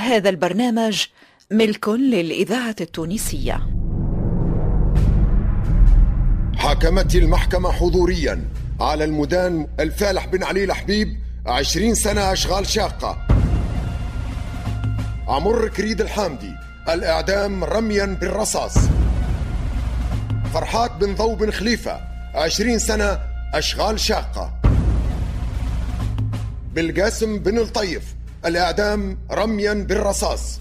هذا البرنامج ملك للإذاعة التونسية. حاكمت المحكمة حضوريا على المدان الفالح بن علي الحبيب عشرين سنة أشغال شاقة. عمر كريد الحامدي الإعدام رميا بالرصاص. فرحات بن ضو بن خليفة عشرين سنة أشغال شاقة. بالقاسم بن الطيف الإعدام رميا بالرصاص.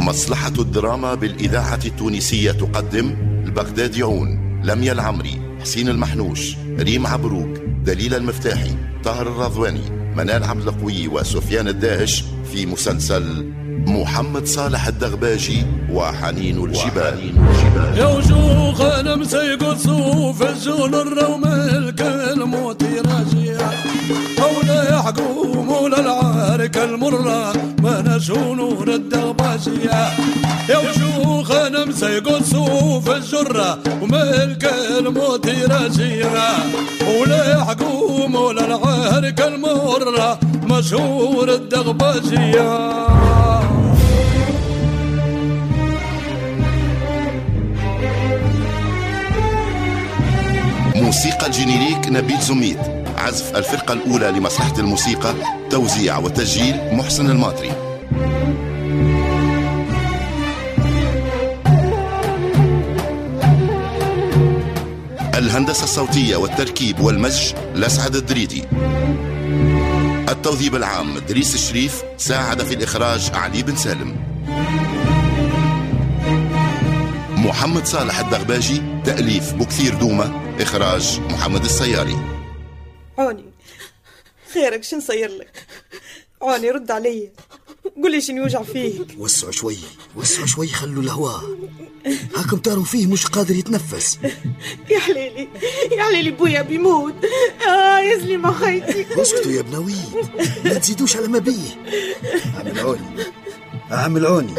مصلحة الدراما بالإذاعة التونسية تقدم البغداديون لميا العمري حسين المحنوش ريم عبروك دليل المفتاحي طاهر الرضواني منال عبد القوي وسفيان الداهش في مسلسل محمد صالح الدغباجي وحنين الجبال. يا وشوخ أنا مسيق صوف الجول الروم الكلموت راجية مولا يحكم ولا العارك المرة ما نشونور الدغباجية يا وشوخ أنا مسيق صوف الجرة وملك الموت راجية ولا يحكم ولا العارك المرة مشهور الدغباجية موسيقى ال générique نبيل زميد. عزف الفرقة الأولى لمصلحة الموسيقى توزيع وتسجيل محسن الماطري. الهندسة الصوتية والتركيب والمزج لسعد الدريدي. التوظيف العام دريس الشريف ساعد في الإخراج علي بن سالم. محمد صالح الدغباجي تأليف بكثير دومة إخراج محمد السياري. عوني. خيرك شو نصير لك؟ عوني رد علي قولي شنو يوجع فيك. وسعوا شوي وسعوا شوي خلوا الهواء هاكم تاروا فيه مش قادر يتنفس. يا حليلي يا حليلي بويا بيموت. آه يا سليمة خيتي اسكتوا يا بناويد ما تزيدوش على ما بيه. عامل عوني عامل عوني.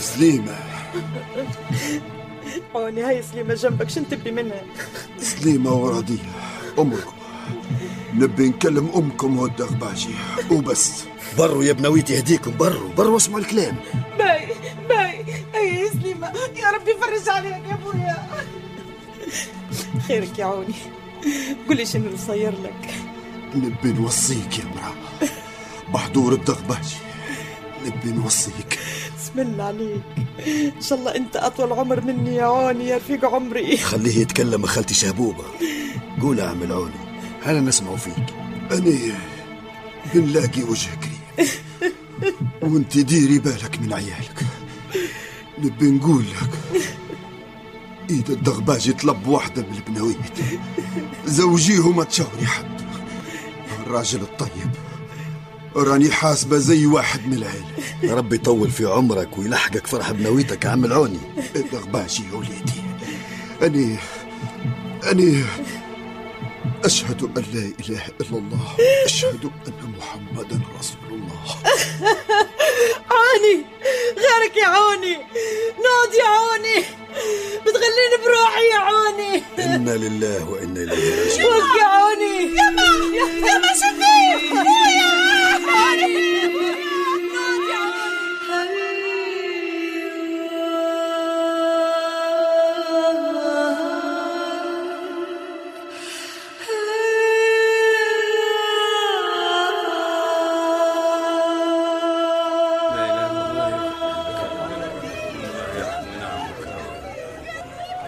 سليمة. عوني هاي سليمة جنبك شن تبي منها؟ سليمة ورضية أمكم. نبي نكلم أمكم والدغباجي وبس. بروا يا بنويت يهديكم بروا بروا واسمعوا الكلام. باهي باهي. أي يا سليمة يا ربي فرج عليك يا بويا خيرك يا عوني. قولي شنو اللي صير لك. نبي نوصيك يا مرا بحضور الدغباجي نبي نوصيك. بسم الله عليك. إن شاء الله أنت أطول عمر مني يا عوني يا رفيق عمري. خليه يتكلم خالتي شهبوبة قول يا عم عوني أنا نسمع فيك. أنا بنلاقي وجه كريم وانت ديري بالك من عيالك. نبي نقول لك. ايد الدغباجي طلب واحدة من البنويت زوجيه وما تشاوري حد. الراجل الطيب. راني حاسبة زي واحد من العيلة. ربي يطول في عمرك ويلحقك فرح بنويتك عم العوني. الدغباجي يا وليدي. أني أني أشهد أن لا إله إلا الله. أشهد أن محمدا رسول الله. عوني غيرك يا عوني. ناض يا عوني. بتغليني بروحي يا عوني. إنا لله وإنا إليه راجعون. يا عوني. يما يما شفيق.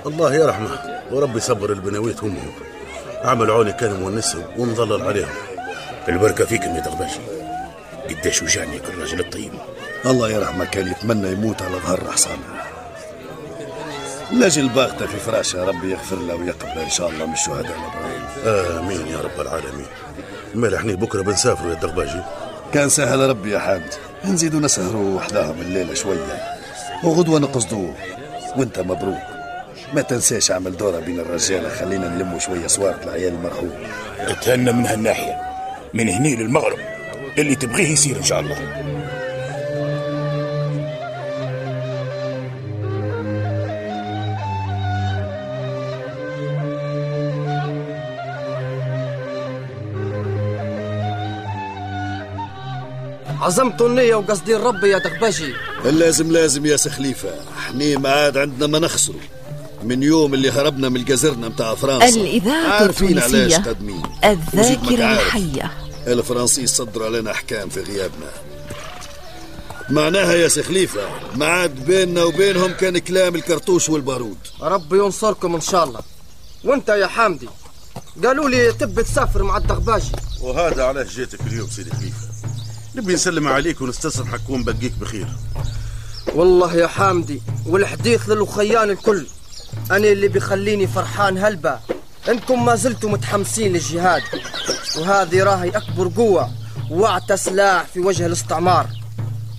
الله يرحمه وربي يصبر البنويت امهم عمل عوني كان مونسهم ومضلل عليهم. البركة فيكم يا دغباشي قديش وجعني الراجل الطيب. الله يرحمه كان يتمنى يموت على ظهر حصانه لاجل باغته في فراشها ربي يغفر له ويقبل إن شاء الله من الشهداء الابرار آمين يا رب العالمين. مال إحنا بكرة بنسافروا يا الدغباجي كان سهل ربي يا حامد. نزيدوا نسهروا وحداهم الليلة شوية. وغدوة نقصدوه. وانت مبروك. ما تنساش اعمل دورة بين الرجالة خلينا نلموا شوية صوارة العيال المرحوم. اتهنى من هالناحية. من هني للمغرب. اللي تبغيه يصير إن شاء الله. عزمتوا النية وقصدين ربي يا دغباجي اللازم لازم يا سخليفة إحنا ما عاد عندنا ما نخسروا من يوم اللي هربنا من الجزرنا متاع فرنسا. الإذاعة علاش التونسية قادمين وزيد ماك الذاكرة. الحية. الفرنسيس صدروا علينا أحكام في غيابنا. معناها يا سخليفة ما عاد بيننا وبينهم كان كلام الكرتوش والبارود. ربي ينصركم إن شاء الله. وأنت يا حامدي قالوا لي تبي تسافر مع الدغباجي. وهذا علاش جيتك اليوم سيدي خليفة؟ نبي نسلم عليك ونستصلح نكون بقيك بخير. والله يا حامدي والحديث للخيان الكل. أنا اللي بيخليني فرحان هلبة إنكم ما زلتم متحمسين للجهاد. وهذه راهي أكبر قوة. واعتى سلاح في وجه الاستعمار.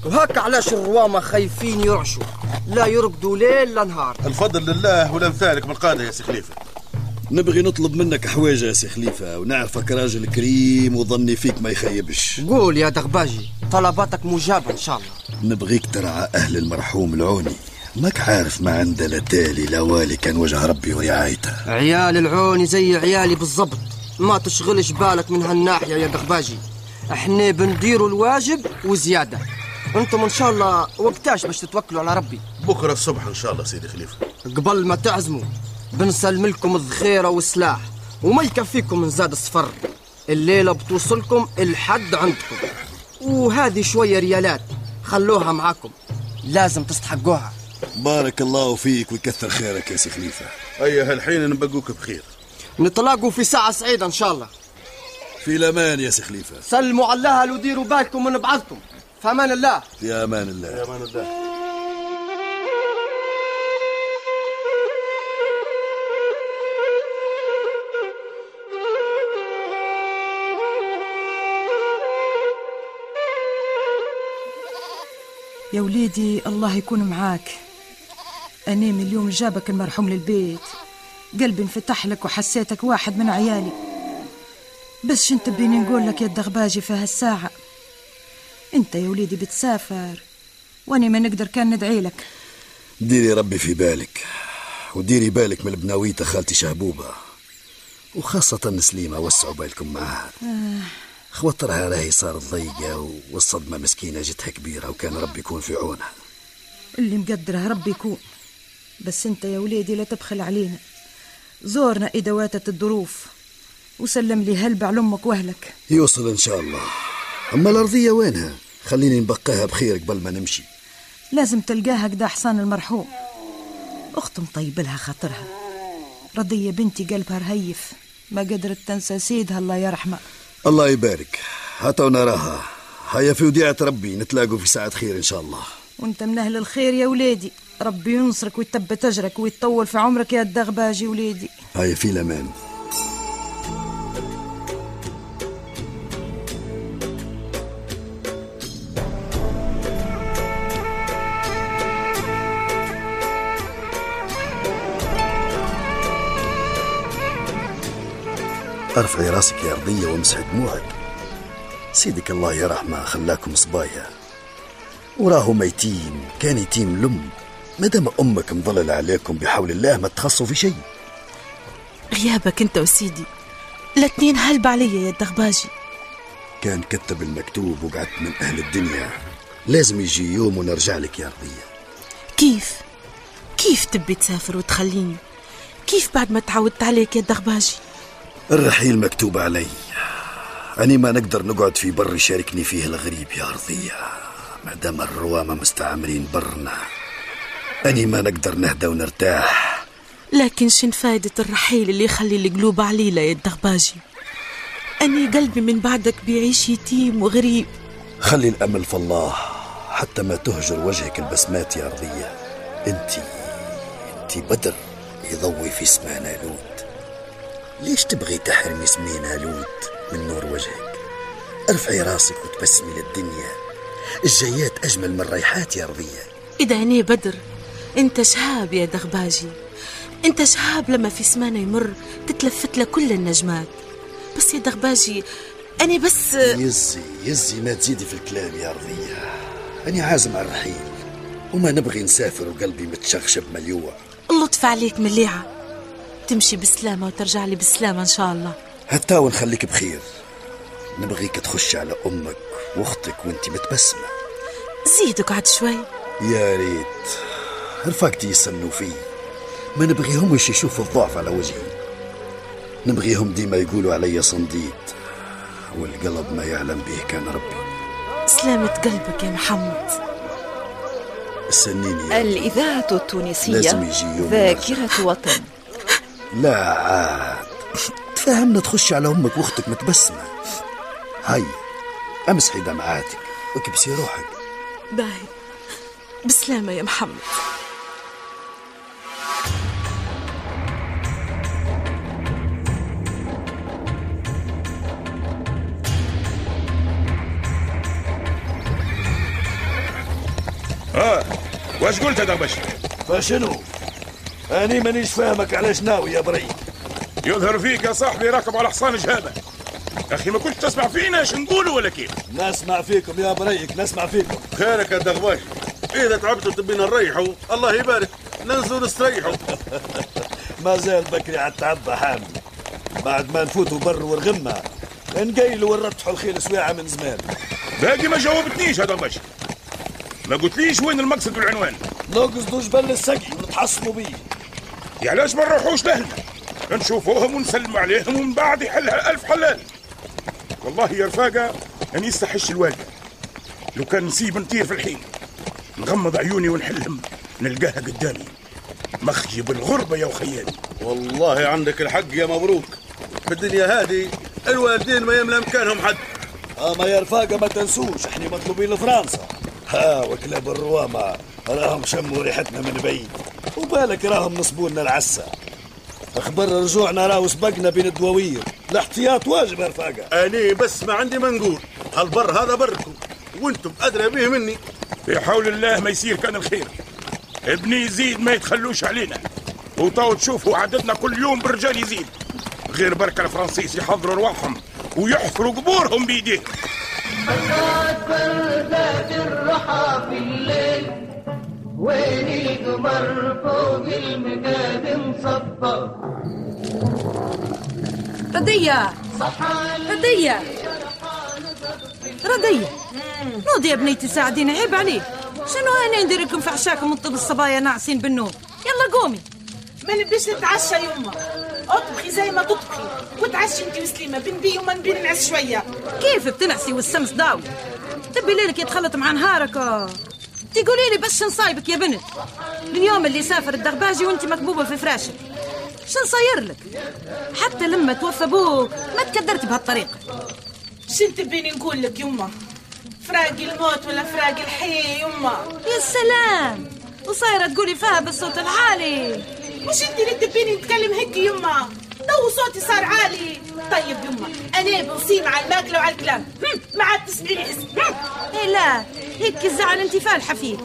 وهاك علاش الروامة خايفين يرعشوا لا يرقدوا ليل لا نهار. الفضل لله والامثالك بالقاده يا سي خليفة. نبغي نطلب منك حوايج يا سي خليفة ونعرفك راجل كريم وظني فيك ما يخيبش. قول يا دغباجي طلباتك مجابة إن شاء الله. نبغيك ترعى أهل المرحوم العوني. ماك عارف ما عنده لا تالي لا والي كان وجه ربي ورعايته. عيال العوني زي عيالي بالضبط. ما تشغلش بالك من هالناحية يا دغباجي. إحنا بنديروا الواجب وزيادة. أنتم إن شاء الله وقتاش باش تتوكلوا على ربي؟ بكرة الصبح إن شاء الله سيدي خليفة. قبل ما تعزموا بنسلم لكم الذخيرة والسلاح وما يكفيكم من زاد السفر. الليلة بتوصلكم لحد عندكم. وهذه شوية ريالات خلوها معاكم. لازم تستحقوها. بارك الله فيك ويكثر خيرك يا سي خليفة. اي هالحين نبقوك بخير. نتلاقوا في ساعة سعيدة إن شاء الله. في الأمان يا سي خليفة. سلموا على الأهل وديروا بالكم من بعضكم. في أمان الله. في أمان الله. يا أمان الله. يا وليدي الله يكون معاك. أنا من اليوم جابك المرحوم للبيت. قلبي انفتح لك وحسيتك واحد من عيالي. بس شنت بيني نقول لك يا الدغباجي في هالساعة؟ انت يا وليدي بتسافر واني ما نقدر كان ندعي لك. ديري ربي في بالك وديري بالك من البناويته خالتي شهبوبة وخاصة سليمة وسعوا بالكم معاها خواطرها راهي صارت ضيقة والصدمة مسكينة جتها كبيرة وكان ربي يكون في عونها. اللي مقدره ربي يكون. بس انت يا وليدي لا تبخل علينا. زورنا إذا واتت الظروف. وسلم لي هلبة لأمك وأهلك يوصل إن شاء الله. أما الأرضية وينها؟ خليني نبقاها بخير قبل ما نمشي. لازم تلقاها كدا حصان المرحوم. أخت مطيب لها خاطرها. رضية بنتي قلبها رهيف. ما قدرت تنسى سيدها الله يرحمه. الله يبارك. هاتوا نراها هيا في وديعة ربي نتلاقوا في ساعة خير إن شاء الله. وانت من أهل الخير يا وليدي. ربي ينصرك ويثبت أجرك ويطول في عمرك يا الدغباجي وليدي. هيا في الأمان. أرفعي راسك يا أرضية وامسحي دموعك. سيدك الله يرحمه خلاكم صبايا. وراه ميتين كان يتيم لم. مادام أمك مظللة عليكم بحول الله ما تخصوا في شيء. غيابك أنت وسيدي. الاتنين هلب عليا يا الدغباجي كان كتب المكتوب وقعدت من أهل الدنيا. لازم يجي يوم ونرجع لك يا أرضية كيف؟ كيف تبي تسافر وتخليني؟ كيف بعد ما تعودت عليك يا الدغباجي الرحيل مكتوب علي. أني ما نقدر نقعد في بر يشاركني فيه الغريب يا أرضية ما دام الروامة مستعمرين برنا. أني ما نقدر نهدى ونرتاح. لكن شن فايدة الرحيل اللي يخلي القلوب عليلة يا الدغباجي أني قلبي من بعدك بيعيش يتيم وغريب. خلي الأمل في الله حتى ما تهجر وجهك البسمات يا أرضية أنت أنت بدر يضوي في سمانا لود ليش تبغي تحرمي سمينا لود من نور وجهك؟ ارفعي راسك وتبسمي للدنيا. الجيات أجمل من الريحات يا أرضية إذا أنا بدر أنت شهاب يا دغباجي. أنت شهاب لما في سمانة يمر تتلفت له كل النجمات. بس يا دغباجي أنا بس يزي يزي ما تزيدي في الكلام يا أرضية أنا عازم على الرحيل. وما نبغي نسافر وقلبي متشخشب مليوع. اللطف عليك مليعة. تمشي بسلامة وترجع لي بسلامة إن شاء الله. حتى ونخليك بخير. نبغيك تخش على أمك وأختك وانت متبسمة. زيد قعد شوي. يا ريت. رفاقتي يسمنوا فيه ما نبغيهمش يشوفوا الضعف على وجهي. نبغيهم ديما يقولوا علي صنديد. والقلب ما يعلم به كان ربي. سلامة قلبك يا محمد. استنيني الإذاعة التونسية لازم يجي يوم ذاكرة وطن. لا عاد. تفهمنا تخش على أمك وأختك متبسمة. هاي امسحي دمعاتك وكبسي روحك. باهي. بسلامة يا محمد. آه واش قلت يا دغباج فشنو؟ أني مانيش فاهمك علاش ناوي يا بري؟ يظهر فيك يا صاحبي راكب على حصان جهابة. أخي ما كنتش تسمع فينا إيش نقولوا ولا كيف؟ نسمع فيكم يا بريك نسمع فيكم. خيرك يا دغباج. إذا تعبتوا تبينا نريحوا الله يبارك. ننزلوا نستريحوا ما زال بكري على التعب حامي. بعد ما نفوتوا بر والغمة نقيلوا ونرتحوا الخيل سويعة من زمان. باقي ما جاوبتنيش يا دغبش ما قلتليش وين المقصد والعنوان. نقصدوا جبل السقي ونتحصنوا بيه. يا علاش ما نروحوش لهنا نشوفوهم ونسلم عليهم ومن بعد يحلها ألف حلال. والله يا رفاقة أنا يستحش الواقع. لو كان نسيب نطير في الحين نغمض عيوني ونحلم نلقاها قدامي. مخجي بالغربة يا وخيالي. والله عندك الحق يا مبروك. في الدنيا هذه الوالدين ما يملى مكانهم حد. أما يا رفاقة ما تنسوش إحنا مطلوبين لفرنسا. ها وكلاب الروامة راهم شموا ريحتنا من بعيد. وبالك راهم نصبوا لنا العسة أخبار رجوعنا راهو سبقنا بين الدواوير. الاحتياط واجب يا رفاقة أني بس ما عندي ما نقول هالبر هذا بركم وأنتم أدرى به مني. في حول الله ما يصير كان الخير. ابني يزيد ما يتخلوش علينا. وطاو تشوفوا عددنا كل يوم بالرجال يزيد. غير بركة الفرنسيس يحضروا رواحهم ويحفروا قبورهم بيديهم. بردات الرحى في الليل. وين القمر فوق المقاد مصبر ردية. ردية. ردية. نوضي يا بنيتي ساعديني عيب عليك. شنو أنا ندير لكم في عشاكم من طب الصبايا ناعسين بالنوم؟ يلا قومي. ما نبيش نتعشى يما أطبخي زي ما تطبخي. وتعشي انت وسليمه بنبي وما نبي ننعس شوية. كيف بتنعسي والشمس داوي؟ تبي ليلك يتخلط مع نهارك. تقولي لي بس نصايبك يا بنت؟ اليوم اللي سافر الدغباجي وانت مكبوبة في فراشك شو نصير لك؟ حتى لما توفى أبوك ما تكدرت بهالطريقة. شن تبيني نقول لك يما فراقي الموت ولا فراقي الحياة يما يا سلام! وصايرة تقولي فيها بالصوت العالي. مش أنت اللي تبيني نتكلم هيك يما تو صوتي صار عالي. طيب يما أنا بنصيم على الماكله وعلى الكلام. ما عاد تسمعيني اسم. إيه لا هيك الزعل انت فالحة فيه.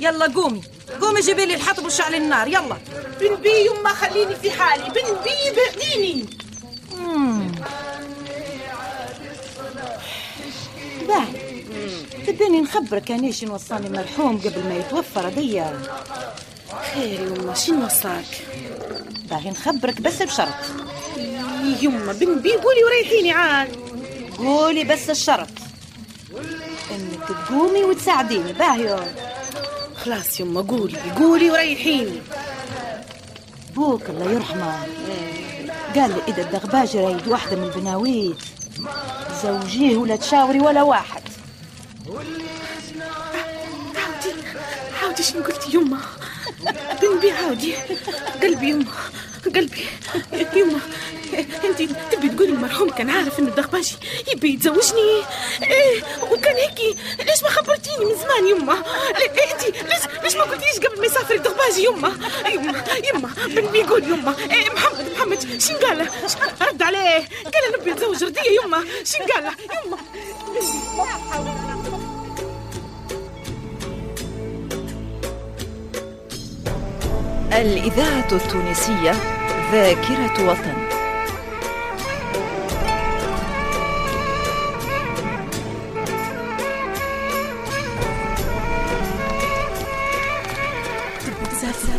يلا قومي. قومي جيبي لي الحطب وشعلي النار. يلا. بنبي يما خليني في حالي. بنبي بعديني. مم. باهي تبيني نخبرك أنا شنو وصاني المرحوم قبل ما يتوفى رضية خير يما شنو وصاك؟ باهي نخبرك بس بشرط. يما بنبي قولي وريحيني عاد. قولي بس الشرط. إنك تقومي وتساعديني. باهي خلاص يما قولي. قولي وريحيني بوك الله يرحمه. قال لي إذا الدغباجي رايد واحدة من البناويت زوجيه ولا تشاوري ولا واحد. عاودي عاودي شنو قلتي يما؟ بنبي عاودي قلبي يما قلبي. يما انت تبي تقولي المرحوم كان عارف إن الدغباجي يبي يتزوجني؟ إيه وكان هيك ليش ما خبرتيني من زمان يما؟ انت ليش ليش ما قلتيش قبل ما يسافر الدغباجي يما؟ يما يما بنبي يقول يما؟ إيه محمد محمد شن قال رد عليه. قال نبي نتزوج ردية يما. شن قال يما. الإذاعة التونسية ذاكرة وطن.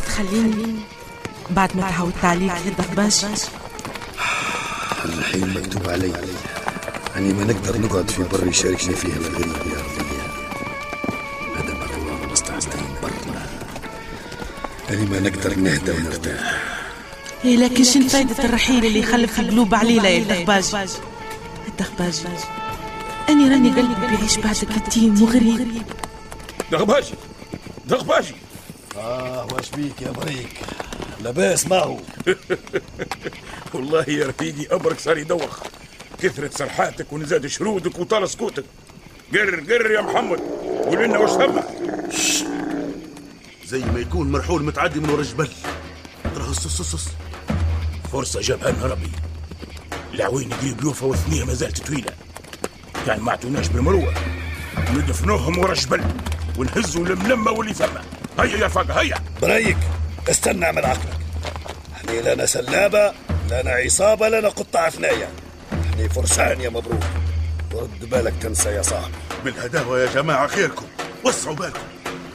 تخليني بعد ما تعودت عليك يا دغباش الحين مكتوب علي. أني ما نقدر نقعد في بر يشاركني فيها الغريب يا رضية أني ما نقدر نهدى ونرتاح. إيه لكن شن فايدة الرحيل اللي يخلف القلوب عليلة يا الدغباجي الدغباجي أني راني قلبي بيعيش بعدك يتيم وغريب. دغباجي دغباجي آه واش بيك يا بريك؟ لاباس ما هو والله يا رفيقي أمرك صار يدوخ. كثر سرحانك وزاد شرودك وطال سكوتك. قر قر يا محمد. قول لنا وش همك زي ما يكون مرحول متعدي من ورا الجبل ترى صص صص صص فرصة جابها لنا ربي العوين قريب يوفى والثنية ما زالت طويلة. كان ما عتوناش بالمروة. ندفنوهم ورا الجبل ونهزوا الملمة واللي ثم هيا يا رفاقة هيا. بريك. استنى اعمل عقلك. إحنا لنا سلابة لنا عصابة لنا قطع ثنايا إحنا فرسان يا مبروك. ورد بالك تنسى يا صاحبي. بالهداوة يا جماعة خيركم. وسعوا بالكم.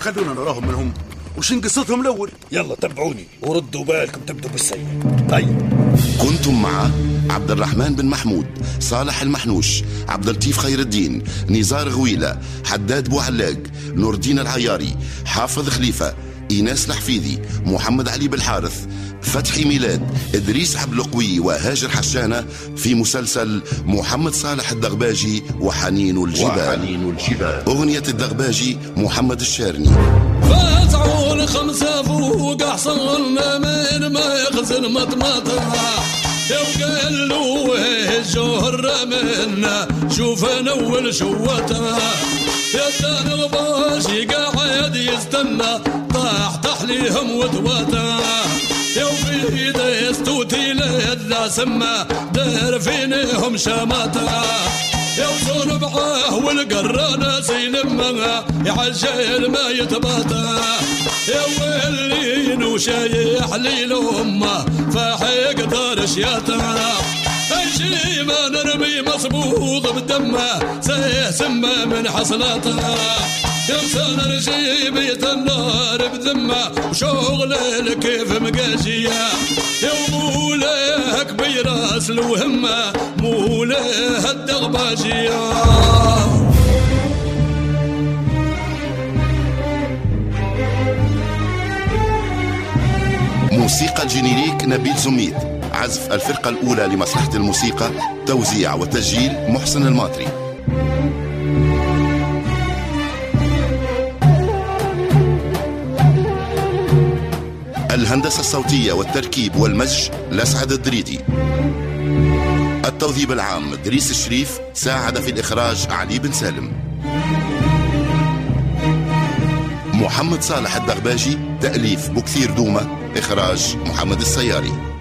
خلونا نراهم منهم. وش قصتهم الأول؟ يلا تبعوني وردوا بالكم تبدوا بالسيء طيب. كنتم مع عبد الرحمن بن محمود صالح المحنوش عبد اللطيف خير الدين نزار غويلة حداد بوعلاق نور الدين العياري حافظ خليفة إيناس الحفيظي محمد علي بالحارث فتحي ميلاد إدريس عبد القوي وهاجر حشانة في مسلسل محمد صالح الدغباجي وحنين الجبال, وحنين الجبال. أغنية الدغباجي محمد الشارني. خمسة فوق حصلنا من ما يخزن مطمطة. وقال له الجهر منا شوف اول شوته. يا دان الباشي قاعد يستنى طاح تحليهم وتواته. يا وفي دستوتي لذا سما دار فينهم شماته. يا وصون بعاه والقرانة سيلمها يعجل ما يتباطى. يا ويلين وشايح لي الأمة. فاحق دار شياتا شي ما نرمي مصبوغ بدمه سيه سمه من حصلاته. يا مسان رجي بيت النار بذمه وشغل كيف مقاشيه يا مولاه كبير اصل وهمه مولاه الدغباجيه موسيقى ال générique نبيل زميد. عزف الفرقة الأولى لمصلحة الموسيقى توزيع وتسجيل محسن الماطري. الهندسة الصوتية والتركيب والمزج لسعد الدريدي. التوظيف العام دريس الشريف ساعد في الإخراج علي بن سالم. محمد صالح الدغباجي تأليف بكثير دومة إخراج محمد السياري.